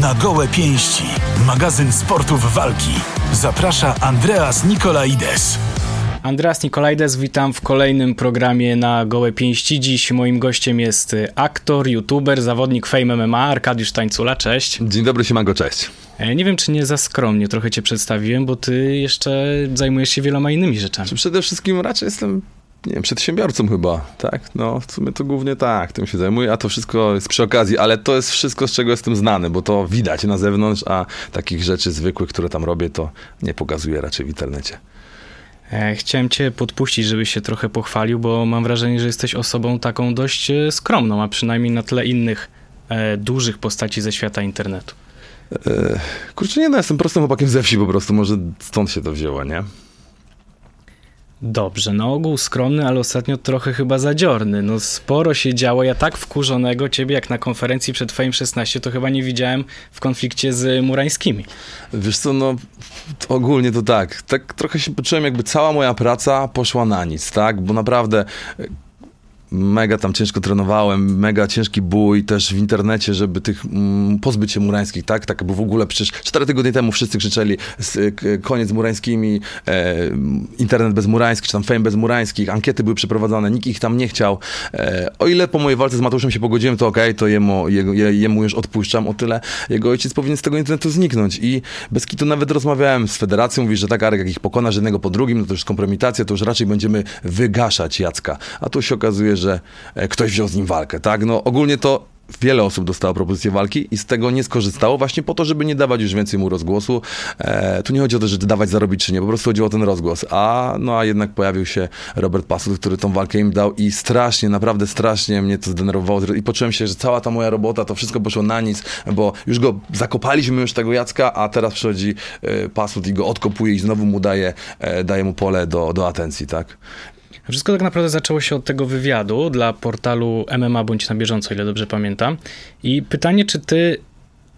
na gołe pięści. Magazyn sportów walki. Zaprasza Andreas Nikolaides. Andreas Nikolajdes, witam w kolejnym programie na Gołe Pięści. Dziś moim gościem jest aktor, youtuber, zawodnik Fame MMA, Arkadiusz Tańcula. Cześć. Dzień dobry, siemanko, cześć. E, nie wiem, czy nie za skromnie trochę cię przedstawiłem, bo ty jeszcze zajmujesz się wieloma innymi rzeczami. Przede wszystkim raczej jestem nie wiem, przedsiębiorcą chyba, tak? No, w sumie to głównie tak, tym się zajmuję, a to wszystko jest przy okazji, ale to jest wszystko, z czego jestem znany, bo to widać na zewnątrz, a takich rzeczy zwykłych, które tam robię, to nie pokazuję raczej w internecie. E, chciałem cię podpuścić, żebyś się trochę pochwalił, bo mam wrażenie, że jesteś osobą taką dość e, skromną, a przynajmniej na tle innych e, dużych postaci ze świata internetu. E, kurczę, nie no, jestem prostym chłopakiem ze wsi po prostu, może stąd się to wzięło, nie? Dobrze, na ogół skromny, ale ostatnio trochę chyba zadziorny. No sporo się działo. Ja tak wkurzonego ciebie jak na konferencji przed Fame 16 to chyba nie widziałem w konflikcie z murańskimi. Wiesz co, no ogólnie to tak. Tak trochę się poczułem jakby cała moja praca poszła na nic, tak? Bo naprawdę mega tam ciężko trenowałem, mega ciężki bój też w internecie, żeby tych mm, pozbyć się murańskich, tak? Tak, bo w ogóle przecież cztery tygodnie temu wszyscy krzyczeli koniec z murańskimi, e, internet bez murańskich, czy tam fame bez murańskich, ankiety były przeprowadzane, nikt ich tam nie chciał. E, o ile po mojej walce z Mateuszem się pogodziłem, to okej, okay, to jemu, jemu już odpuszczam, o tyle jego ojciec powinien z tego internetu zniknąć i bez kitu nawet rozmawiałem z federacją, mówi, że tak, Arek, jak ich pokonasz jednego po drugim, no to już kompromitacja, to już raczej będziemy wygaszać Jacka. A tu się okazuje, że e, ktoś wziął z nim walkę, tak? No ogólnie to wiele osób dostało propozycję walki i z tego nie skorzystało właśnie po to, żeby nie dawać już więcej mu rozgłosu. E, tu nie chodzi o to, że dawać zarobić czy nie, po prostu chodziło o ten rozgłos. A no a jednak pojawił się Robert Passut, który tą walkę im dał i strasznie, naprawdę strasznie mnie to zdenerwowało i poczułem się, że cała ta moja robota, to wszystko poszło na nic, bo już go zakopaliśmy już tego Jacka, a teraz przychodzi e, Passut i go odkopuje i znowu mu daje, e, daje mu pole do, do atencji, tak? Wszystko tak naprawdę zaczęło się od tego wywiadu dla portalu MMA bądź na bieżąco, ile dobrze pamiętam. I pytanie, czy ty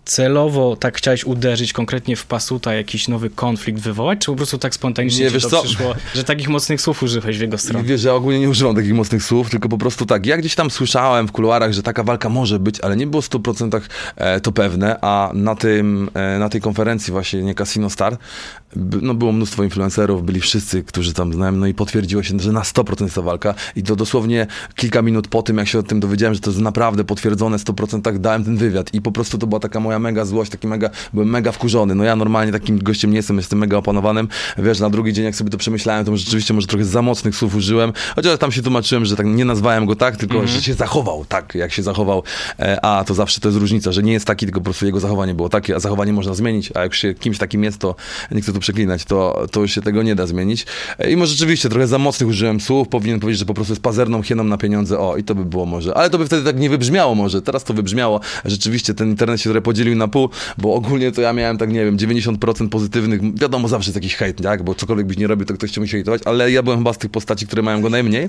celowo tak chciałeś uderzyć konkretnie w Pasuta, jakiś nowy konflikt wywołać, czy po prostu tak spontanicznie nie, wiesz to co? przyszło, że takich mocnych słów użyłeś w jego stronę? Wiesz, ja ogólnie nie używam takich mocnych słów, tylko po prostu tak, ja gdzieś tam słyszałem w kuluarach, że taka walka może być, ale nie było w 100% e, to pewne, a na, tym, e, na tej konferencji właśnie, nie Casino Star, no było mnóstwo influencerów, byli wszyscy, którzy tam znałem, no i potwierdziło się, że na 100% jest ta walka i to dosłownie kilka minut po tym, jak się o tym dowiedziałem, że to jest naprawdę potwierdzone 100%, tak dałem ten wywiad i po prostu to była taka moja mega złość, taki mega, byłem mega wkurzony, no ja normalnie takim gościem nie jestem, jestem mega opanowanym, wiesz, na drugi dzień jak sobie to przemyślałem, to rzeczywiście może trochę za mocnych słów użyłem, chociaż tam się tłumaczyłem, że tak nie nazwałem go tak, tylko, mm -hmm. że się zachował tak, jak się zachował, e, a to zawsze to jest różnica, że nie jest taki, tylko po prostu jego zachowanie było takie, a zachowanie można zmienić, a jak się kimś takim jest, to nie chcę tu przeklinać, to, to już się tego nie da zmienić. E, I może rzeczywiście trochę za mocnych użyłem słów, powinien powiedzieć, że po prostu jest pazerną hieną na pieniądze, o i to by było może, ale to by wtedy tak nie wybrzmiało może, teraz to wybrzmiało, rzeczywiście ten internet się trochę podzielił na pół, bo ogólnie to ja miałem tak, nie wiem, 90% pozytywnych, wiadomo zawsze jest jakiś hejt, tak, bo cokolwiek byś nie robił, to ktoś cię musi hejtować, ale ja byłem chyba z tych postaci, które mają go najmniej.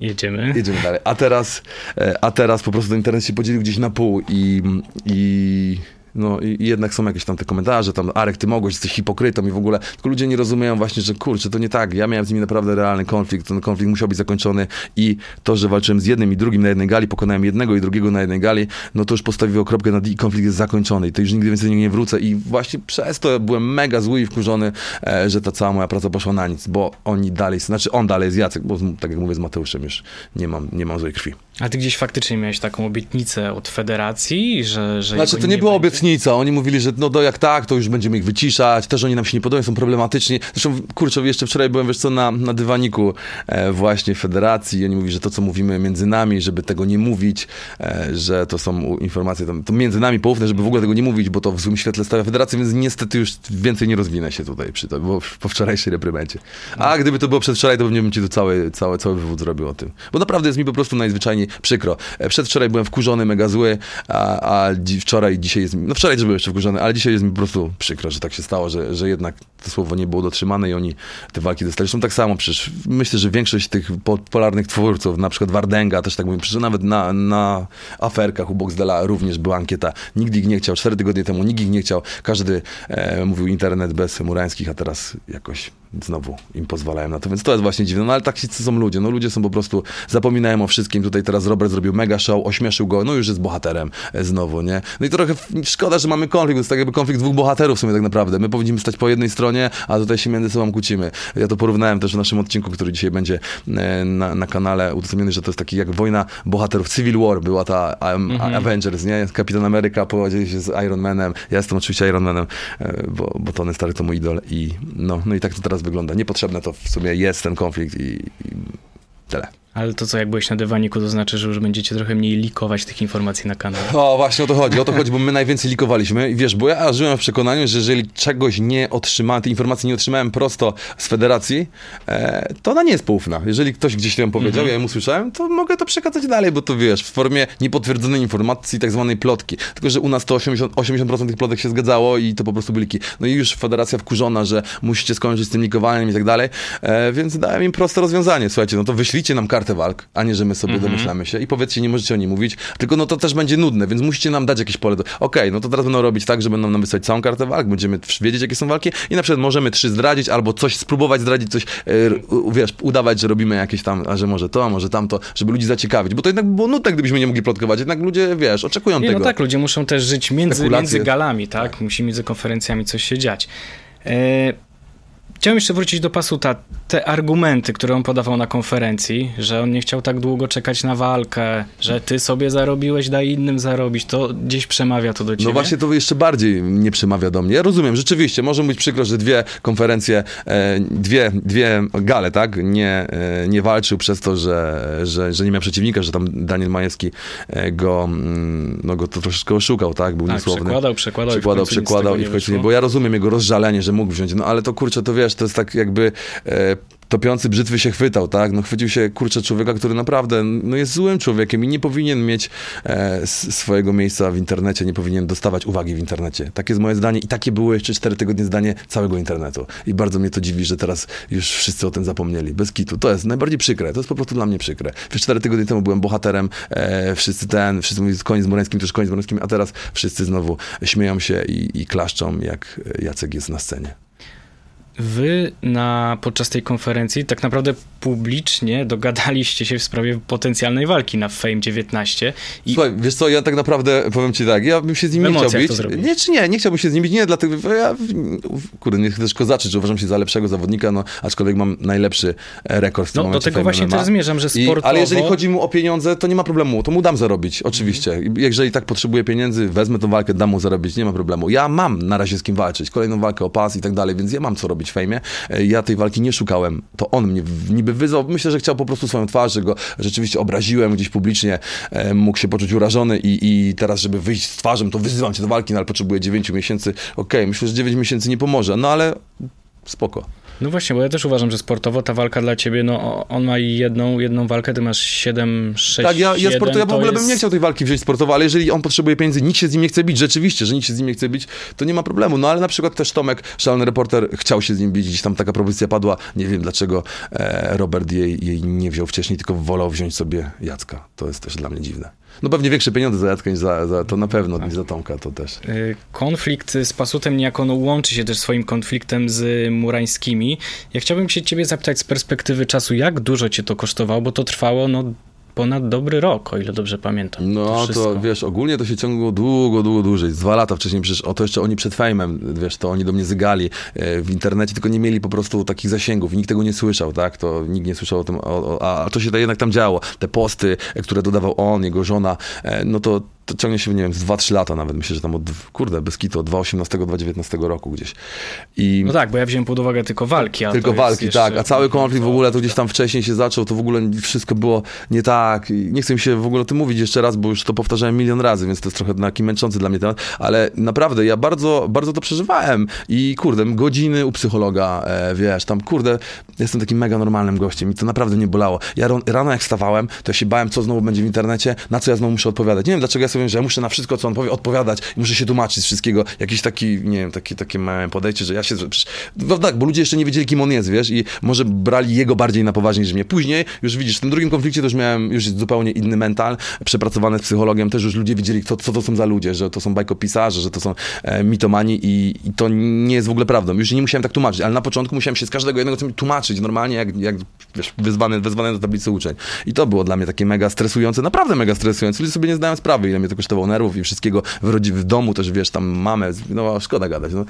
Jedziemy. Jedziemy dalej. A teraz, e, a teraz po prostu ten internet się podzielił gdzieś na pół i, i no i, jednak są jakieś tam te komentarze, tam Arek, ty mogłeś, jesteś hipokrytą i w ogóle, tylko ludzie nie rozumieją właśnie, że kurczę, to nie tak, ja miałem z nimi naprawdę realny konflikt, ten konflikt musiał być zakończony i to, że walczyłem z jednym i drugim na jednej gali, pokonałem jednego i drugiego na jednej gali, no to już postawiło kropkę na i konflikt jest zakończony. I to już nigdy więcej nie wrócę. I właśnie przez to byłem mega zły i wkurzony, e, że ta cała moja praca poszła na nic, bo oni dalej, znaczy on dalej jest Jacek, bo tak jak mówię z Mateuszem już nie mam, nie mam złej krwi. A ty gdzieś faktycznie miałeś taką obietnicę od federacji, że... że znaczy to nie, nie była obietnica, oni mówili, że no do jak tak, to już będziemy ich wyciszać, też oni nam się nie podobają, są problematyczni. Zresztą, kurczę, jeszcze wczoraj byłem, wiesz co, na, na dywaniku e, właśnie federacji i oni mówili, że to, co mówimy między nami, żeby tego nie mówić, e, że to są informacje tam, to między nami poufne, żeby w ogóle tego nie mówić, bo to w złym świetle stawia federacja, więc niestety już więcej nie rozwinę się tutaj przy to, bo po wczorajszej reprymencie. A gdyby to było przedwczoraj, to pewnie bym ci tu cały, cały, cały wywód zrobił o tym. Bo naprawdę jest mi po prostu najzwyczajniej przykro. E, przedwczoraj byłem wkurzony, mega zły, a, a dzi wczoraj, dzisiaj jest mi, no wczoraj też byłem jeszcze wkurzony, ale dzisiaj jest mi po prostu przykro, że tak się stało, że, że jednak to słowo nie było dotrzymane i oni te walki dostali. Zresztą tak samo przecież myślę, że większość tych popularnych twórców, na przykład Wardenga też tak mówię, przecież nawet na, na aferkach u Boxdela również była ankieta. Nikt ich nie chciał, cztery tygodnie temu nikt ich nie chciał. Każdy e, mówił internet bez murańskich, a teraz jakoś znowu im pozwalają na to, więc to jest właśnie dziwne, no ale tak są ludzie, no ludzie są po prostu, zapominają o wszystkim, tutaj teraz Robert zrobił mega show, ośmieszył go, no już jest bohaterem e, znowu, nie? No i trochę szkoda, że mamy konflikt, to jest tak jakby konflikt dwóch bohaterów w sumie tak naprawdę, my powinniśmy stać po jednej stronie, a tutaj się między sobą kłócimy. Ja to porównałem też w naszym odcinku, który dzisiaj będzie e, na, na kanale udostępniony, że to jest taki jak wojna bohaterów, Civil War była ta um, mhm. Avengers, nie? Kapitan Ameryka połodził się z Iron Manem, ja jestem oczywiście Iron Manem, e, bo, bo Tony Stark to mój idol i no, no i tak to teraz wygląda. Niepotrzebne to w sumie jest ten konflikt i, i tyle. Ale to co, jak byłeś na dywaniku, to znaczy, że już będziecie trochę mniej likować tych informacji na kanale. O, właśnie o to chodzi. O to chodzi, bo my najwięcej likowaliśmy. I wiesz, bo ja żyłem w przekonaniu, że jeżeli czegoś nie otrzymałem, tej informacji nie otrzymałem prosto z federacji, e, to ona nie jest poufna. Jeżeli ktoś gdzieś tam powiedział, mm-hmm. ja ją usłyszałem, to mogę to przekazać dalej, bo to wiesz, w formie niepotwierdzonej informacji, tak zwanej plotki. Tylko, że u nas to 80%, 80% tych plotek się zgadzało i to po prostu byli. No i już federacja wkurzona, że musicie skończyć z tym likowaniem i tak dalej, e, więc dałem im proste rozwiązanie. Słuchajcie, no to wyślijcie nam kartę walk, a nie, że my sobie mm-hmm. domyślamy się i powiedzcie, nie możecie o niej mówić, tylko no to też będzie nudne, więc musicie nam dać jakieś pole. Do... Okej, okay, no to teraz będą robić tak, że będą nam wysłać całą kartę walk, będziemy wiedzieć, jakie są walki i na przykład możemy trzy zdradzić albo coś spróbować zdradzić, coś, yy, wiesz, udawać, że robimy jakieś tam, a że może to, a może tamto, żeby ludzi zaciekawić, bo to jednak było nudne, gdybyśmy nie mogli plotkować, jednak ludzie, wiesz, oczekują nie, no tego. No tak, ludzie muszą też żyć między, między galami, tak? tak? Musi między konferencjami coś się dziać. Yy Chciałem jeszcze wrócić do Pasuta. Te argumenty, które on podawał na konferencji, że on nie chciał tak długo czekać na walkę, że ty sobie zarobiłeś, daj innym zarobić, to gdzieś przemawia to do ciebie? No właśnie to jeszcze bardziej nie przemawia do mnie. Ja rozumiem, rzeczywiście, może być przykro, że dwie konferencje, e, dwie, dwie gale, tak, nie, e, nie walczył przez to, że, że, że nie miał przeciwnika, że tam Daniel Majewski e, go, mm, no, go to troszeczkę oszukał, tak, był tak, niesłowny. przekładał, przekładał, przekładał, przekładał i w końcu nie, bo ja rozumiem jego rozżalenie, że mógł wziąć, no ale to kurczę, to wiesz, wiesz, to jest tak jakby e, topiący brzytwy się chwytał, tak? No chwycił się, kurczę, człowieka, który naprawdę no, jest złym człowiekiem i nie powinien mieć e, swojego miejsca w internecie, nie powinien dostawać uwagi w internecie. Takie jest moje zdanie i takie było jeszcze cztery tygodnie zdanie całego internetu. I bardzo mnie to dziwi, że teraz już wszyscy o tym zapomnieli. Bez kitu. To jest najbardziej przykre. To jest po prostu dla mnie przykre. Wiesz, cztery tygodnie temu byłem bohaterem, e, wszyscy ten, wszyscy mówili koniec z Moreńskim, też koniec z Moreńskim, a teraz wszyscy znowu śmieją się i, i klaszczą, jak Jacek jest na scenie. Wy na, podczas tej konferencji tak naprawdę publicznie dogadaliście się w sprawie potencjalnej walki na Fame 19. I... Słuchaj, wiesz co, ja tak naprawdę powiem ci tak, ja bym się z nim nie chciał bić. Nie, czy nie, nie chciałbym się z nim bić, nie, dlatego ja, kurde, nie chcę też kozaczyć, że uważam się za lepszego zawodnika, no, aczkolwiek mam najlepszy e, rekord w tym no, do tego właśnie teraz zmierzam, że sportowo... I, ale jeżeli chodzi mu o pieniądze, to nie ma problemu, to mu dam zarobić, oczywiście. Mm. Jeżeli tak potrzebuje pieniędzy, wezmę tą walkę, dam mu zarobić, nie ma problemu. Ja mam na razie z kim walczyć, kolejną walkę o pas i tak dalej, więc ja mam co robić w fejmie. E, ja tej walki nie szukałem. To on mnie niby wyzwał. Myślę, że chciał po prostu swoją twarz, że go rzeczywiście obraziłem gdzieś publicznie. E, mógł się poczuć urażony i, i teraz, żeby wyjść z twarzą, to wyzywam cię do walki, no ale potrzebuję 9 miesięcy. Okej, okay, myślę, że 9 miesięcy nie pomoże, no ale spoko. No właśnie, bo ja też uważam, że sportowo ta walka dla ciebie, no on ma jedną, jedną walkę, ty masz 7, 6, Tak, ja, ja, sportu, ja w ogóle jest... bym nie chciał tej walki wziąć sportowo, ale jeżeli on potrzebuje pieniędzy, nikt się z nim nie chce bić, rzeczywiście, że nikt się z nim nie chce bić, to nie ma problemu. No ale na przykład też Tomek, szalony reporter, chciał się z nim bić, gdzieś tam taka propozycja padła, nie wiem dlaczego e, Robert jej, jej nie wziął wcześniej, tylko wolał wziąć sobie Jacka. To jest też dla mnie dziwne. No pewnie większe pieniądze za Jacka niż za, za to na pewno, tak. niż za Tomka, to też. Y, konflikt z Pasutem niejako no, łączy się też swoim konfliktem z Murańskimi. Ja chciałbym się ciebie zapytać z perspektywy czasu, jak dużo cię to kosztowało, bo to trwało no ponad dobry rok, o ile dobrze pamiętam. No to, to, wiesz, ogólnie to się ciągło długo, długo dłużej. Dwa lata wcześniej przecież, o to jeszcze oni przed fejmem, wiesz, to oni do mnie zygali e, w internecie, tylko nie mieli po prostu takich zasięgów. Nikt tego nie słyszał, tak? To nikt nie słyszał o tym, o, o, a to się to jednak tam działo. Te posty, e, które dodawał on, jego żona, e, no to to ciągnie się, nie wiem, z 2-3 lata nawet. Myślę, że tam od, kurde, bez kitu, od 2018-2019 roku gdzieś. I... No tak, bo ja wziąłem pod uwagę tylko walki. tylko walki, tak. A cały konflikt w ogóle to gdzieś tam wcześniej się zaczął, to w ogóle wszystko było nie tak. I nie chcę mi się w ogóle o tym mówić jeszcze raz, bo już to powtarzałem milion razy, więc to jest trochę taki męczący dla mnie temat. Ale naprawdę, ja bardzo, bardzo to przeżywałem. I kurde, godziny u psychologa, e, wiesz, tam kurde, jestem takim mega normalnym gościem i to naprawdę nie bolało. Ja rano jak wstawałem, to ja się bałem, co znowu będzie w internecie, na co ja znowu muszę odpowiadać. Nie wiem, dlaczego ja sobie wiem, że ja muszę na wszystko, co on powie, odpowiadać i muszę się tłumaczyć z wszystkiego. Jakiś taki, nie wiem, taki, takie małe podejście, że ja się... No tak, bo ludzie jeszcze nie wiedzieli, kim on jest, wiesz, i może brali jego bardziej na poważnie niż mnie. Później, już widzisz, w tym drugim konflikcie już miałem już zupełnie inny mental, przepracowany z psychologiem, też już ludzie wiedzieli, co, co to są za ludzie, że to są bajkopisarze, że to są e, mitomani i, i to nie jest w ogóle prawdą. Już nie musiałem tak tłumaczyć, ale na początku musiałem się z każdego jednego tłumaczyć normalnie, jak, jak wiesz, wezwany do tablicy uczeń. I to było dla mnie takie mega stresujące, naprawdę mega stresujące. Ludzie sobie nie zdają sprawy, ile mnie to kosztowało nerwów i wszystkiego w, rodzi- w domu też, wiesz, tam mamę, no szkoda gadać. No.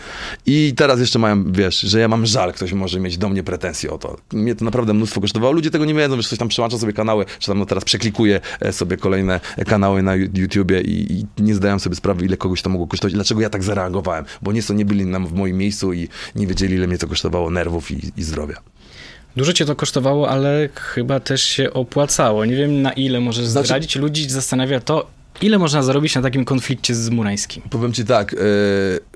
I teraz jeszcze mają, wiesz, że ja mam żal, ktoś może mieć do mnie pretensje o to. Mnie to naprawdę mnóstwo kosztowało. Ludzie tego nie wiedzą, że ktoś tam przełącza sobie kanały, czy tam no teraz przeklikuje e, sobie kolejne kanały na YouTubie i, i nie zdają sobie sprawy, ile kogoś to mogło kosztować. Dlaczego ja tak zareagowałem? Bo nie, nie byli nam w moim miejscu i nie wiedzieli, ile mnie to kosztowało nerwów i, i zdrowia. Dużo cię to kosztowało, ale chyba też się opłacało. Nie wiem na ile możesz Znaczy- zdradzić. Ludzi zastanawia to, ile można zarobić na takim konflikcie z Murańskim. Powiem ci tak, e,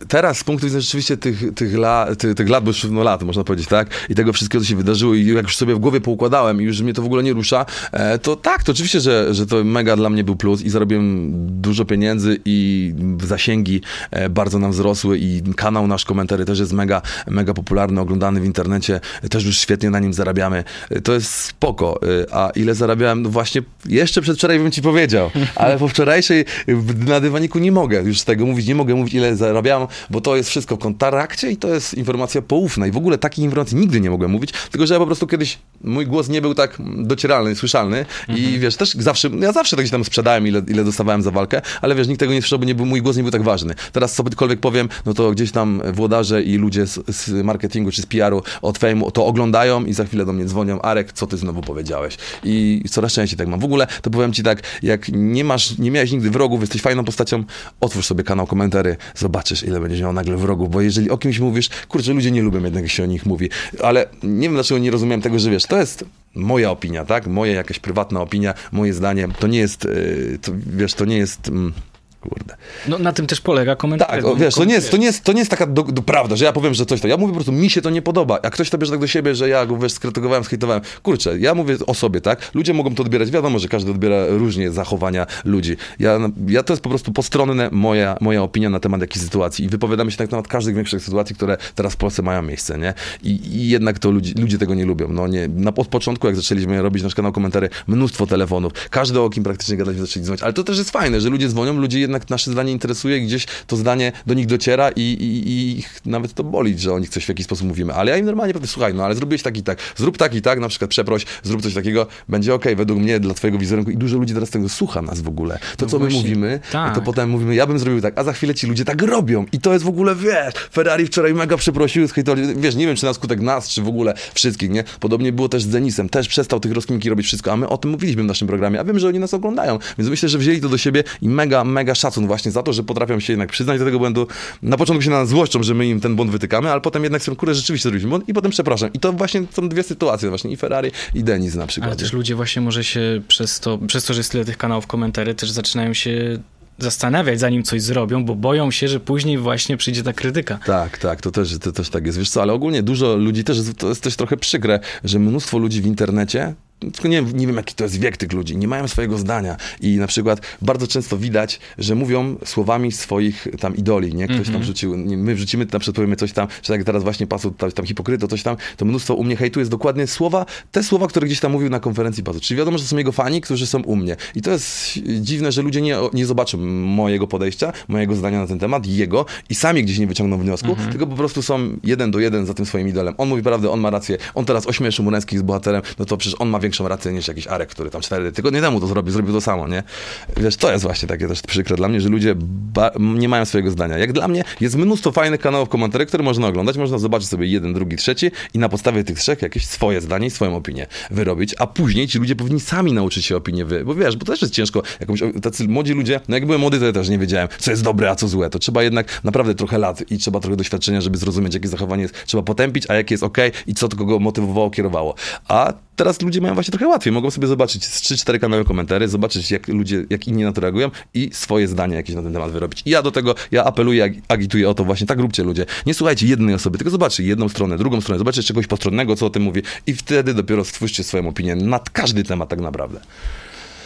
teraz z punktu widzenia rzeczywiście tych, tych, la, tych, tych lat, bo już no lat, można powiedzieć, tak, i tego wszystkiego, co się wydarzyło i jak już sobie w głowie poukładałem i już mnie to w ogóle nie rusza, e, to tak, to oczywiście, że, że to mega dla mnie był plus i zarobiłem dużo pieniędzy i zasięgi e, bardzo nam wzrosły i kanał nasz komentary też jest mega, mega popularny, oglądany w internecie, też już świetnie na nim zarabiamy. E, To jest spoko, e, a ile zarabiałem, no właśnie jeszcze przedwczoraj bym ci powiedział, ale po wczorajszej na dywaniku nie mogę już z tego mówić, nie mogę mówić ile zarabiam, bo to jest wszystko w kontarakcie i to jest informacja poufna i w ogóle takich informacji nigdy nie mogłem mówić, tylko że ja po prostu kiedyś, mój głos nie był tak docieralny, słyszalny i wiesz, też zawsze, ja zawsze gdzieś tam sprzedałem ile, ile dostawałem za walkę, ale wiesz, nikt tego nie słyszał, bo nie był, mój głos nie był tak ważny. Teraz cokolwiek powiem, no to gdzieś tam włodarze i ludzie z, z marketingu czy z PR-u od fejmu to oglądają i za chwilę do mnie dzwonią, Arek, co ty znowu powiedziałeś? I coraz częściej tak mam. W ogóle to powiem ci tak, jak nie masz, nie miałeś nigdy wrogów, jesteś fajną postacią, otwórz sobie kanał komentary, zobaczysz ile będziesz miał nagle wrogów, bo jeżeli o kimś mówisz, kurczę, ludzie nie lubią jednak, jak się o nich mówi. Ale nie wiem, dlaczego nie rozumiem tego, że wiesz, to jest moja opinia, tak? Moja jakaś prywatna opinia, moje zdanie. To nie jest, yy, to, wiesz, to nie jest... Mm, kurde. No na tym też polega komentarz. Tak, o, wiesz, to nie, jest, to, nie jest, to nie jest taka do, do prawda, że ja powiem, że coś to. Ja mówię po prostu, mi się to nie podoba. Jak ktoś to bierze tak do siebie, że ja go wiesz, skrytykowałem, skrytykowałem. Kurczę, ja mówię o sobie, tak? Ludzie mogą to odbierać. Wiadomo, że każdy odbiera różnie zachowania ludzi. Ja, ja to jest po prostu postronne moja, moja opinia na temat jakiejś sytuacji i wypowiadamy się tak na temat każdych większych sytuacji, które teraz w Polsce mają miejsce, nie? I, i jednak to ludzie, ludzie tego nie lubią. No nie, na, od początku, jak zaczęliśmy robić nasz kanał komentary, mnóstwo telefonów. Każdy o kim praktycznie gadać zaczęli dzwonić. Ale to też jest fajne, że ludzie dzwonią, ludzie jednak nasze zdanie interesuje, gdzieś to zdanie do nich dociera i, i, i ich nawet to boli, że o nich coś w jakiś sposób mówimy. Ale ja im normalnie powiem, słuchaj, no ale zrobiłeś tak i tak, zrób tak i tak, na przykład przeproś, zrób coś takiego, będzie okej, według mnie, dla twojego wizerunku i dużo ludzi teraz tego słucha nas w ogóle. To, No co my właśnie, mówimy, tak. to potem mówimy, ja bym zrobił tak, a za chwilę ci ludzie tak robią i to jest w ogóle, wiesz, Ferrari wczoraj mega przeprosił, wiesz, nie wiem, czy na skutek nas, czy w ogóle wszystkich, nie? Podobnie było też z Denisem, też przestał tych rozkminki robić wszystko, a my o tym mówiliśmy w naszym programie, a wiem, że oni nas oglądają, więc myślę, że wzięli to do siebie i mega, mega szacun właśnie za to, że potrafią się jednak przyznać do tego błędu. Na początku się na nas złoszczą, że my im ten błąd wytykamy, ale potem jednak są, kurde, rzeczywiście zrobiliśmy błąd i potem przepraszam. I to właśnie są dwie sytuacje właśnie, i Ferrari, i Denis na przykład. Ale też ludzie właśnie może się przez to, przez to, że jest tyle tych kanałów komentarzy, też zaczynają się zastanawiać, zanim coś zrobią, bo boją się, że później właśnie przyjdzie ta krytyka. Tak, tak, to też, to też tak jest. Wiesz co, ale ogólnie dużo ludzi też, to jest też trochę przykre, że mnóstwo ludzi w internecie tylko nie, nie wiem, jaki to jest wiek tych ludzi, nie mają swojego zdania i na przykład bardzo często widać, że mówią słowami swoich tam idoli, nie? Ktoś tam wrzucił, nie, my wrzucimy, na przykład powiemy coś tam, że tak teraz właśnie pasu, tam, tam hipokryto, coś tam, to mnóstwo u mnie hejtu jest dokładnie słowa, te słowa, które gdzieś tam mówił na konferencji pasu. Czyli wiadomo, że są jego fani, którzy są u mnie. I to jest dziwne, że ludzie nie, nie zobaczą mojego podejścia, mojego zdania na ten temat, jego i sami gdzieś nie wyciągną wniosku, tylko po prostu są jeden do jeden za tym swoim idolem. On mówi prawdę, on ma rację, on teraz ośmieszy Murańskich z bohaterem, no to przecież on ma większą rację niż jakiś Arek, który tam cztery tygodnie temu to zrobił, zrobił to samo, nie? Wiesz, to jest właśnie takie też przykre dla mnie, że ludzie nie mają swojego zdania. Jak dla mnie jest mnóstwo fajnych kanałów komentarzy, które można oglądać, można zobaczyć sobie jeden, drugi, trzeci i na podstawie tych trzech jakieś swoje zdanie i swoją opinię wyrobić, a później ci ludzie powinni sami nauczyć się opinię wy, bo wiesz, bo też jest ciężko, jakąś, tacy młodzi ludzie, no jak byłem młody, to ja też nie wiedziałem, co jest dobre, a co złe, to trzeba jednak naprawdę trochę lat i trzeba trochę doświadczenia, żeby zrozumieć, jakie zachowanie jest, trzeba potępić, a jakie jest ok i co kogo motywowało, kierowało. A teraz ludzie mają właśnie trochę łatwiej, mogą sobie zobaczyć z 3-4 kanały komentarzy, zobaczyć jak ludzie, jak inni na to reagują i swoje zdanie jakieś na ten temat wyrobić. I ja do tego, ja apeluję, ag- agituję o to właśnie, tak róbcie ludzie. Nie słuchajcie jednej osoby, tylko zobaczcie jedną stronę, drugą stronę, zobaczcie czegoś postronnego, co o tym mówi i wtedy dopiero stwórzcie swoją opinię na każdy temat tak naprawdę.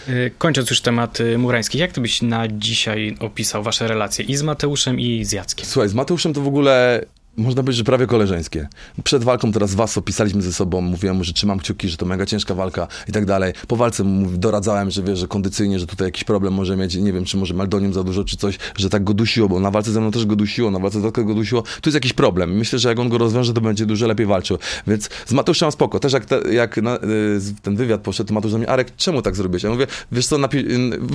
Y, Kończąc już temat y, murańskich, jak ty byś na dzisiaj opisał wasze relacje i z Mateuszem i z Jackiem? Słuchaj, z Mateuszem to w ogóle można powiedzieć, że prawie koleżeńskie. Przed walką teraz was opisaliśmy ze sobą, mówiłem mu, że trzymam kciuki, że to mega ciężka walka i tak dalej. Po walce mu doradzałem, że wiesz, że kondycyjnie, że tutaj jakiś problem może mieć, nie wiem, czy może Maldonium za dużo, czy coś, że tak go dusiło, bo na walce ze mną też go dusiło, na walce z Dotką go dusiło. Tu jest jakiś problem. Myślę, że jak on go rozwiąże, to będzie dużo lepiej walczył. Więc z Mateuszem spoko. Też jak, te, jak na, y, ten wywiad poszedł, to Mateusz do mnie, Arek, czemu tak zrobiłeś? Ja mówię, wiesz co, napi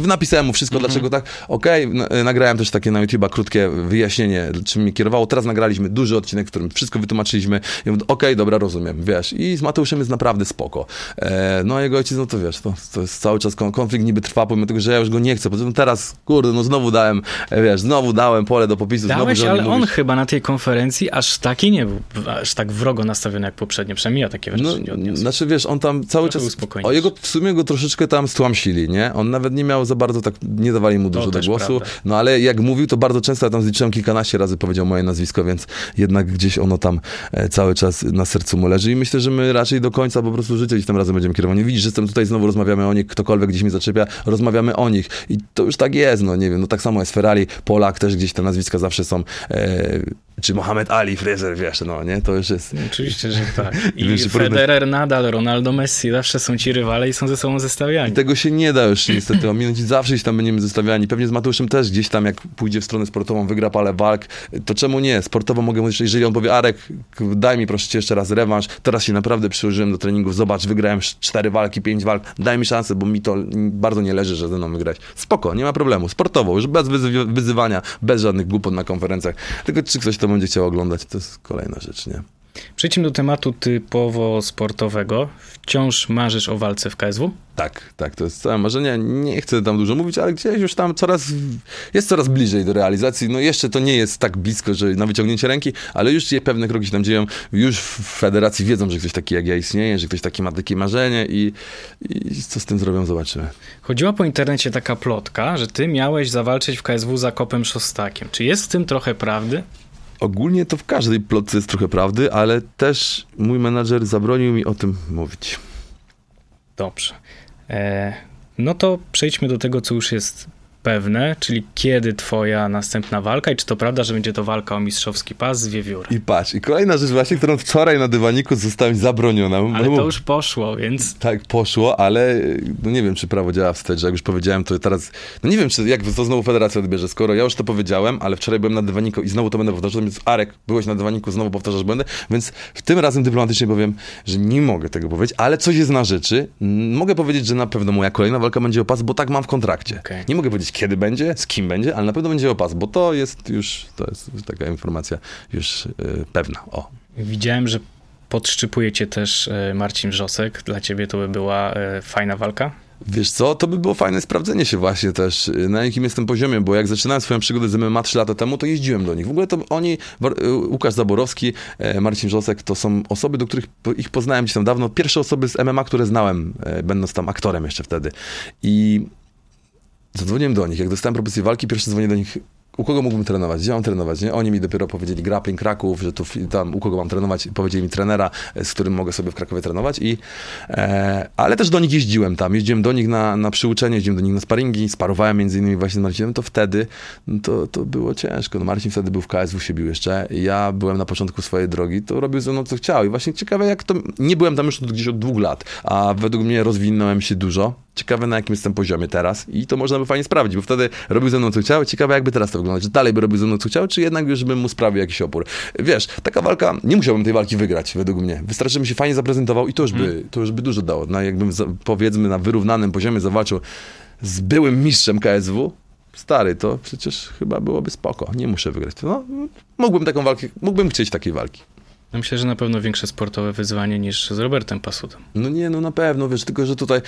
napisałem mu wszystko, Mhm. dlaczego tak. Okej, na- nagrałem też takie na YouTube'a krótkie wyjaśnienie, czym mnie kierowało. Teraz nagraliśmy duży odcinek, w którym wszystko wytłumaczyliśmy. I mówię, okej, dobra, rozumiem, wiesz. I z Mateuszem jest naprawdę spoko. E, no a jego ojciec, no to wiesz, to, to jest cały czas kon- konflikt niby trwa, pomimo tego, że ja już go nie chcę. Poza tym teraz, kurde, no znowu dałem, e, wiesz, znowu dałem pole do popisu. Dałeś, znowu, ale on chyba na tej konferencji aż taki nie był, aż tak wrogo nastawiony jak poprzednio. Przynajmniej ja takie No, wrażenie nie odniosłem. znaczy wiesz, on tam cały Trochę czas. O jego w sumie go troszeczkę tam stłamsili, nie? On nawet nie miał za bardzo tak, nie dawali mu dużo do głosu. prawda. No ale jak mówił, to bardzo często ja tam zliczyłem kilkanaście razy powiedział moje nazwisko, więc jednak gdzieś ono tam e, cały czas na sercu mu leży i myślę, że my raczej do końca po prostu życia gdzieś tam razem będziemy kierowani. Widzisz, że jestem tutaj, znowu rozmawiamy o nich, ktokolwiek gdzieś mnie zaczepia, rozmawiamy o nich i to już tak jest, no nie wiem, no tak samo jest Ferrari, Polak, też gdzieś te nazwiska zawsze są, e, czy Mohamed Ali, Fraser, wiesz, no nie, to już jest... Oczywiście, że tak. I Wiesz, Federer, Nadal, Ronaldo, Messi, zawsze są ci rywale i są ze sobą zestawiani. Tego się nie da już niestety ominąć. Zawsze gdzieś tam będziemy zestawiani. Pewnie z Mateuszem też gdzieś tam, jak pójdzie w stronę sportową, wygra parę walk, to czemu nie? Sportowo mogę mówić, że jeżeli on powie, Arek, daj mi proszę cię jeszcze raz rewanż, teraz się naprawdę przyłożyłem do treningów, zobacz, wygrałem cztery walki, pięć walk, daj mi szansę, bo mi to bardzo nie leży, że ze mną wygrać. Spoko, nie ma problemu. Sportowo, już bez wyzy- wyzywania, bez żadnych głupot na konferencjach. Tylko czy ktoś to będzie chciał oglądać, to jest kolejna rzecz, nie? Przejdźmy do tematu typowo sportowego. Wciąż marzysz o walce w KSW? Tak, tak, to jest całe marzenie. Nie chcę tam dużo mówić, ale gdzieś już tam coraz, jest coraz bliżej do realizacji. No jeszcze to nie jest tak blisko, że na wyciągnięcie ręki, ale już się pewne kroki się tam dzieją. Już w federacji wiedzą, że ktoś taki jak ja istnieje, że ktoś taki ma takie marzenie i, i co z tym zrobią, zobaczymy. Chodziła po internecie taka plotka, że ty miałeś zawalczyć w KSW z Akopem Szostakiem. Czy jest w tym trochę prawdy? Ogólnie to w każdej plotce jest trochę prawdy, ale też mój menadżer zabronił mi o tym mówić. Dobrze. E, no to przejdźmy do tego, co już jest pewne, czyli kiedy twoja następna walka i czy to prawda, że będzie to walka o mistrzowski pas z wiewióra. I patrz, i kolejna rzecz właśnie, którą wczoraj na dywaniku została mi zabroniona. Ale to już poszło, więc Tak, poszło, ale no nie wiem, czy prawo działa wstecz, że jak już powiedziałem, to teraz, no nie wiem, czy jak to znowu federacja odbierze, skoro ja już to powiedziałem, ale wczoraj byłem na dywaniku i znowu to będę powtarzał, więc Arek, byłeś na dywaniku, znowu powtarzasz błędy, więc w tym razem dyplomatycznie powiem, że nie mogę tego powiedzieć, ale coś jest na rzeczy. Mogę powiedzieć, że na pewno moja kolejna walka będzie o pas, bo tak mam w kontrakcie. Okej. Nie mogę powiedzieć, kiedy będzie, z kim będzie, ale na pewno będzie o pas, bo to jest już, to jest taka informacja już yy, pewna. O. widziałem, że podszczypuje cię też e, Marcin Wrzosek. Dla ciebie to by była e, fajna walka? Wiesz co, to by było fajne sprawdzenie się właśnie też, y, na jakim jestem poziomie, bo jak zaczynałem swoją przygodę z MMA 3 lata temu, to jeździłem do nich. W ogóle to oni, y, Łukasz Zaborowski, Marcin Wrzosek, to są osoby, do których ich poznałem gdzieś tam dawno. Pierwsze osoby z MMA, które znałem, będąc tam aktorem jeszcze wtedy. I zadzwoniłem do nich, jak dostałem propozycję walki, pierwsze dzwonię do nich, u kogo mógłbym trenować, gdzie mam trenować, nie? Oni mi dopiero powiedzieli grappling Kraków, że tu tam u kogo mam trenować, powiedzieli mi trenera, z którym mogę sobie w Krakowie trenować i e, ale też do nich jeździłem tam, jeździłem do nich na, na przyuczenie, jeździłem do nich na sparingi, sparowałem między innymi właśnie z Marcinem, to wtedy no to, to było ciężko, no Marcin wtedy był w KSW, się bił jeszcze, ja byłem na początku swojej drogi, to robił ze mną co chciał. I właśnie ciekawe jak to, nie byłem tam już gdzieś od dwóch lat, a według mnie rozwinąłem się dużo, ciekawe na jakim jestem poziomie teraz i to można by fajnie sprawdzić, bo wtedy robił ze mną co chciał, ciekawe jakby teraz to wygląda, czy dalej by robił ze mną co chciał, czy jednak już bym mu sprawił jakiś opór. Wiesz, taka walka, nie musiałbym tej walki wygrać według mnie, wystarczy, żebym się fajnie zaprezentował i to już by, to już by dużo dało, no, jakbym powiedzmy na wyrównanym poziomie zawalczył z byłym mistrzem KSW, stary, to przecież chyba byłoby spoko, nie muszę wygrać. No, mógłbym taką walkę, mógłbym chcieć takiej walki. No myślę, że na pewno większe sportowe wyzwanie niż z Robertem Pasutą. No nie, no na pewno, wiesz, tylko że tutaj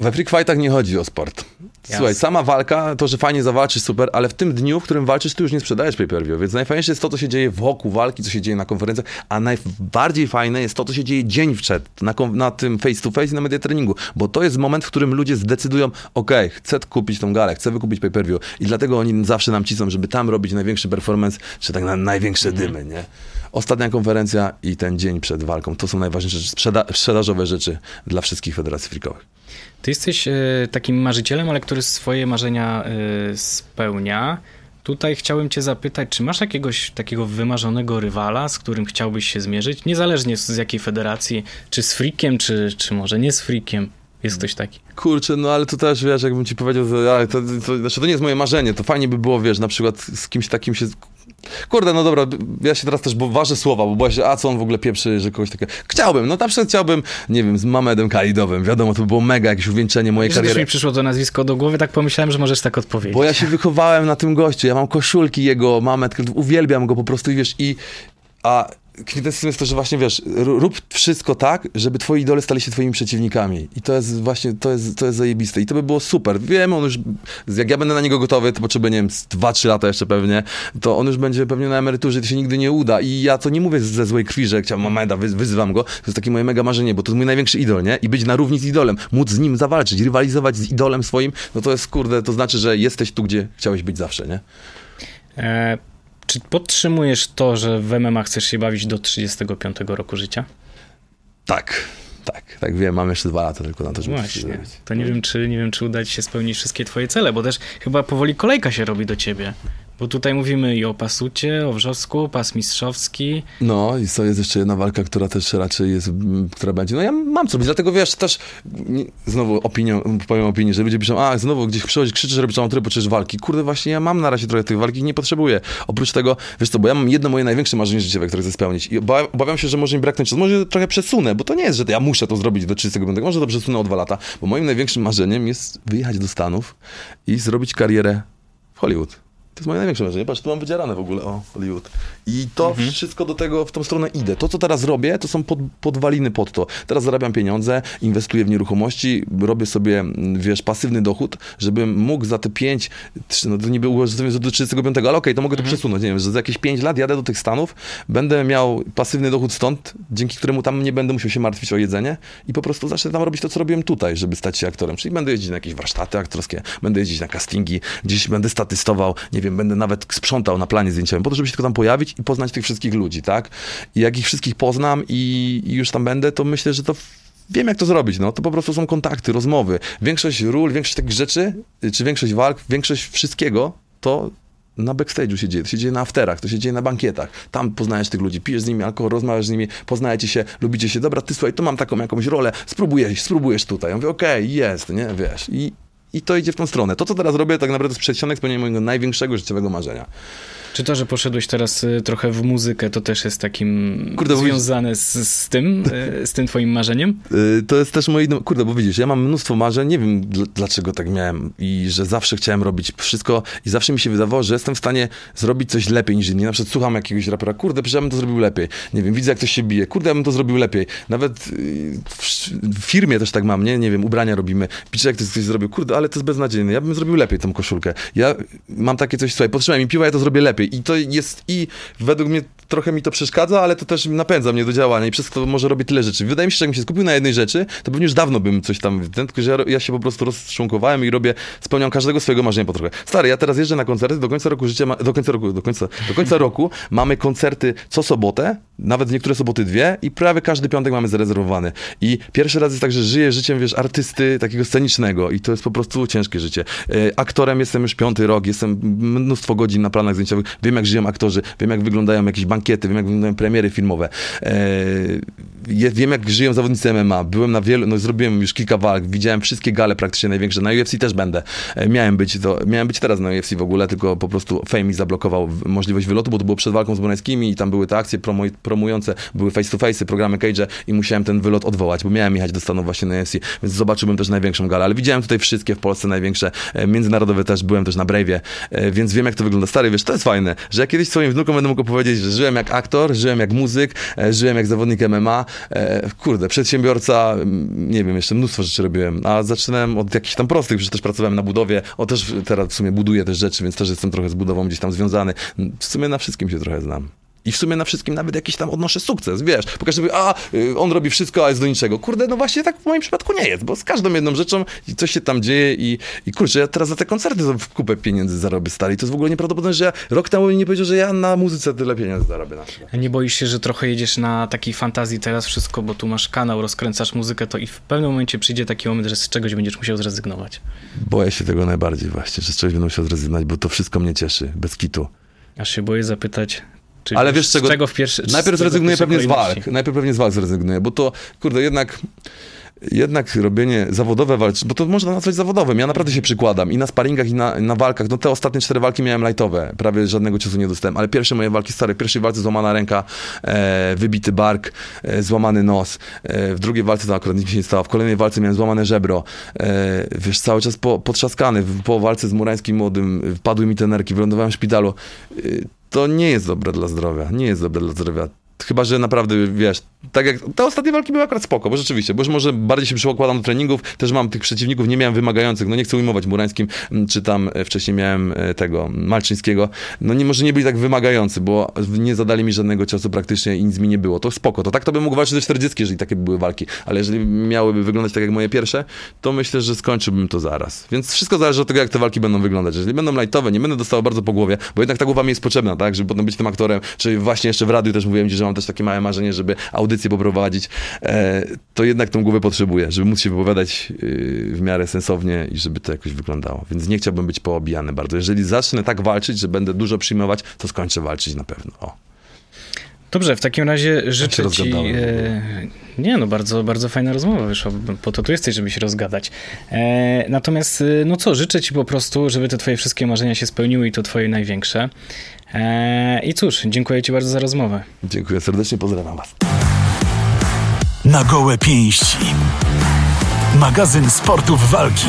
we freak fightach nie chodzi o sport. Słuchaj, Jasne. sama walka, to, że fajnie zawalczysz, super, ale w tym dniu, w którym walczysz, ty już nie sprzedajesz pay-per-view, więc najfajniejsze jest to, co się dzieje wokół walki, co się dzieje na konferencjach, a najbardziej fajne jest to, co się dzieje dzień przed, na, na tym face to face i na media treningu, bo to jest moment, w którym ludzie zdecydują, okej, chcę kupić tą galę, chcę wykupić pay-per-view i dlatego oni zawsze nam cisną, żeby tam robić największy performance, czy tak na największe dymy, nie? Ostatnia konferencja i ten dzień przed walką, to są najważniejsze sprzeda- sprzedażowe rzeczy dla wszystkich federacji freakowych. Ty jesteś e, takim marzycielem, ale który swoje marzenia e, spełnia. Tutaj chciałem cię zapytać, czy masz jakiegoś takiego wymarzonego rywala, z którym chciałbyś się zmierzyć, niezależnie z jakiej federacji, czy z Freakiem, czy, czy może nie z Freakiem? Jest ktoś taki. Kurczę, no ale to też, wiesz, jakbym ci powiedział, to, to, to, znaczy to nie jest moje marzenie, to fajnie by było, wiesz, na przykład z kimś takim się... Kurde, no dobra, ja się teraz też, bo ważę słowa, bo byłaś, a co on w ogóle pieprzy, że kogoś takiego... Chciałbym, no na przykład chciałbym, nie wiem, z Mamedem Kalidowym, wiadomo, to by było mega jakieś uwieńczenie mojej Gdybyś kariery. mi przyszło to nazwisko do głowy, tak pomyślałem, że możesz tak odpowiedzieć. Bo ja się wychowałem na tym gościu, ja mam koszulki jego, Mamed, uwielbiam go po prostu i wiesz, i... A kwintesencją jest to, że właśnie wiesz, rób wszystko tak, żeby twoi idole stali się twoimi przeciwnikami. I to jest właśnie, to jest, to jest zajebiste. I to by było super. Wiem, on już, jak ja będę na niego gotowy, to potrzebuję, nie wiem, 2-3 lata jeszcze pewnie, to on już będzie pewnie na emeryturze to się nigdy nie uda. I ja to nie mówię ze złej krwi, że chciałem Mameda, wy, wyzywam go. To jest takie moje mega marzenie, bo to jest mój największy idol, nie? I być na równi z idolem, móc z nim zawalczyć, rywalizować z idolem swoim, no to jest, kurde, to znaczy, że jesteś tu, gdzie chciałeś być zawsze, nie? E czy podtrzymujesz to, że w MMA chcesz się bawić do 35 roku życia? Tak. Tak, tak wiem, mam jeszcze dwa lata tylko na to, żeby Właśnie. To nie wiem, czy nie wiem, czy uda ci się spełnić wszystkie twoje cele, bo też chyba powoli kolejka się robi do ciebie. Bo tutaj mówimy i o Pasucie, o Wrzosku, pas mistrzowski. No i to jest jeszcze jedna walka, która też raczej jest, która będzie. No ja mam co robić, dlatego wiesz, też znowu opinią, powiem opinię, że ludzie piszą, a znowu gdzieś przychodzi, krzyczy, że robisz tyle potrzebujesz walki. Kurde, właśnie ja mam na razie trochę tych walki nie potrzebuję. Oprócz tego, wiesz co, bo ja mam jedno moje największe marzenie życiowe, które chcę spełnić i obawiam się, że może mi braknąć czasu. Może trochę przesunę, bo to nie jest, że ja muszę to zrobić do 35, może to przesunę o dwa lata, bo moim największym marzeniem jest wyjechać do Stanów i zrobić karierę w Hollywood. To jest moje największe marzenie. Patrz, tu mam wydzierane w ogóle o Hollywood. I to mhm. wszystko do tego, w tą stronę idę. To, co teraz robię, to są pod, podwaliny pod to. Teraz zarabiam pieniądze, inwestuję w nieruchomości, robię sobie, wiesz, pasywny dochód, żebym mógł za te 5, 3, no to nie było do 35, ale okej, okay, to mogę mhm. to przesunąć. Nie wiem, że za jakieś 5 lat jadę do tych Stanów, będę miał pasywny dochód stąd, dzięki któremu tam nie będę musiał się martwić o jedzenie i po prostu zacznę tam robić to, co robiłem tutaj, żeby stać się aktorem. Czyli będę jeździć na jakieś warsztaty aktorskie, będę jeździć na castingi, gdzieś będę statystował, nie wiem, będę nawet sprzątał na planie zdjęciowym, po to, żeby się tylko tam pojawić i poznać tych wszystkich ludzi, tak? I jak ich wszystkich poznam i, i już tam będę, to myślę, że to wiem jak to zrobić, no to po prostu są kontakty, rozmowy. Większość ról, większość takich rzeczy, czy większość walk, większość wszystkiego to na backstage'u się dzieje, to się dzieje na afterach, to się dzieje na bankietach. Tam poznajesz tych ludzi, pijesz z nimi alkohol, rozmawiasz z nimi, poznajecie się, lubicie się, dobra, ty słuchaj, tu mam taką jakąś rolę, spróbujesz, spróbujesz tutaj. Ja mówię, okej, okay, jest, nie, wiesz. I, i to idzie w tą stronę. To, co teraz robię, tak naprawdę jest przedsionek spełnienia mojego największego życiowego marzenia. Czy to, że poszedłeś teraz y, trochę w muzykę, to też jest takim kurde, związane z, z tym, y, z tym twoim marzeniem? Y, to jest też moje, kurde, bo widzisz, ja mam mnóstwo marzeń, nie wiem dlaczego tak miałem i że zawsze chciałem robić wszystko i zawsze mi się wydawało, że jestem w stanie zrobić coś lepiej niż inni. Na przykład słucham jakiegoś rapera, kurde, przecież ja bym to zrobił lepiej. Nie wiem, widzę jak ktoś się bije, kurde, ja bym to zrobił lepiej. Nawet w firmie też tak mam, nie? Nie wiem, ubrania robimy. Piszę jak to ktoś zrobił, kurde, ale to jest beznadziejne. Ja bym zrobił lepiej tą koszulkę. Ja mam takie coś, słuchaj, potrzeba mi piwa, ja to zrobię lepiej I to jest i według mnie trochę mi to przeszkadza, ale to też napędza mnie do działania i przez to może robię tyle rzeczy. Wydaje mi się, że jakbym się skupił na jednej rzeczy, to pewnie już dawno bym coś tam, tylko że ja, ja się po prostu rozczłonkowałem i robię, spełniam każdego swojego marzenia po trochę. Stary, ja teraz jeżdżę na koncerty, do końca roku życia, do końca roku, do końca, do końca roku mamy koncerty co sobotę, nawet niektóre soboty dwie i prawie każdy piątek mamy zarezerwowany. I pierwszy raz jest tak, że żyję życiem, wiesz, artysty takiego scenicznego i to jest po prostu ciężkie życie. E, aktorem jestem już piąty rok, jestem mnóstwo godzin na planach zdjęciowych, wiem jak żyją aktorzy, wiem jak wyglądają jakieś bankiety, wiem jak wyglądają premiery filmowe. Eee, wiem jak żyją zawodnicy MMA. Byłem na wielu, no zrobiłem już kilka walk, widziałem wszystkie gale praktycznie największe. Na UFC też będę. Eee, miałem być to, miałem być teraz na UFC w ogóle, tylko po prostu Fame mi zablokował możliwość wylotu, bo to było przed walką z Bonańskimi i tam były te akcje promu promujące, były face to face, programy cage i musiałem ten wylot odwołać, bo miałem jechać do Stanów właśnie na UFC, więc zobaczyłbym też największą galę, ale widziałem tutaj wszystkie w Polsce największe, e, międzynarodowe też, byłem też na Brave'ie, e, więc wiem jak to wygląda. Stary, wiesz, to jest fajne, że ja kiedyś swoim wnukom będę mógł opowiedzieć, że żyłem jak aktor, żyłem jak muzyk, e, żyłem jak zawodnik MMA. E, kurde, przedsiębiorca, nie wiem, jeszcze mnóstwo rzeczy robiłem, a zaczynałem od jakichś tam prostych, przecież też pracowałem na budowie, o też teraz w sumie buduję też rzeczy, więc też jestem trochę z budową gdzieś tam związany. W sumie na wszystkim się trochę znam. I w sumie na wszystkim nawet jakiś tam odnoszę sukces, wiesz. Bo każdy mówi, a y, on robi wszystko, a jest do niczego. Kurde, no właśnie tak w moim przypadku nie jest, bo z każdą jedną rzeczą coś się tam dzieje i, i kurczę, ja teraz za te koncerty w kupę pieniędzy zarobię stary. I to jest w ogóle nieprawdopodobne, że ja rok temu mi nie powiedział, że ja na muzyce tyle pieniędzy zarobię na nie boisz się, że trochę jedziesz na takiej fantazji teraz wszystko, bo tu masz kanał, rozkręcasz muzykę, to i w pewnym momencie przyjdzie taki moment, że z czegoś będziesz musiał zrezygnować. Boję się tego najbardziej właśnie, że z czegoś będę musiał zrezygnować, bo to wszystko mnie cieszy, bez kitu. Aż się boję zapytać, czy Ale wiesz, czego, z czego w pierwszy, Najpierw zrezygnuję pewnie z walk. Najpierw pewnie z walk zrezygnuję, bo to, kurde, jednak jednak robienie zawodowe walki, bo to można nazwać zawodowym. Ja naprawdę się przykładam i na sparingach, i na, na walkach. No te ostatnie cztery walki miałem lightowe, prawie żadnego ciosu nie dostałem, ale pierwsze moje walki stare, w pierwszej walce złamana ręka, e, wybity bark, e, złamany nos, e, w drugiej walce to akurat nic się nie stało, w kolejnej walce miałem złamane żebro, e, wiesz, cały czas po, potrzaskany, po walce z Murańskim Młodym wpadły mi te nerki, wylądowałem w szpitalu. E, to nie jest dobre dla zdrowia, nie jest dobre dla zdrowia. Chyba, że naprawdę, wiesz, tak jak te ostatnie walki były akurat spoko, bo rzeczywiście, bo już może bardziej się przykładam do treningów, też mam tych przeciwników, nie miałem wymagających, no nie chcę ujmować Murańskim, czy tam e, wcześniej miałem e, tego Malczyńskiego, no nie, może nie byli tak wymagający, bo nie zadali mi żadnego ciosu praktycznie i nic mi nie było, to spoko, to tak to bym mógł walczyć do 40, jeżeli takie były walki, ale jeżeli miałyby wyglądać tak jak moje pierwsze, to myślę, że skończyłbym to zaraz, więc wszystko zależy od tego, jak te walki będą wyglądać, jeżeli będą lightowe, nie będę dostawał bardzo po głowie, bo jednak ta głowa mi jest potrzebna, tak, żeby potem być tym aktorem, czy właśnie jeszcze w radiu też mówiłem ci, że mam też takie małe marzenie, żeby audycję poprowadzić, e, to jednak tą głowę potrzebuję, żeby móc się wypowiadać yy, w miarę sensownie i żeby to jakoś wyglądało. Więc nie chciałbym być poobijany bardzo. Jeżeli zacznę tak walczyć, że będę dużo przyjmować, to skończę walczyć na pewno. O. Dobrze, w takim razie życzę ci... E, nie no, bardzo, bardzo fajna rozmowa wyszła, po to tu jesteś, żeby się rozgadać. E, natomiast, e, no co, życzę ci po prostu, żeby te twoje wszystkie marzenia się spełniły i to twoje największe. E, I cóż, dziękuję ci bardzo za rozmowę. Dziękuję serdecznie, pozdrawiam was. Na gołe pięści. Magazyn sportów walki.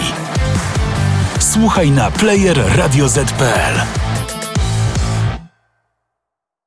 Słuchaj na player Radio Z.pl.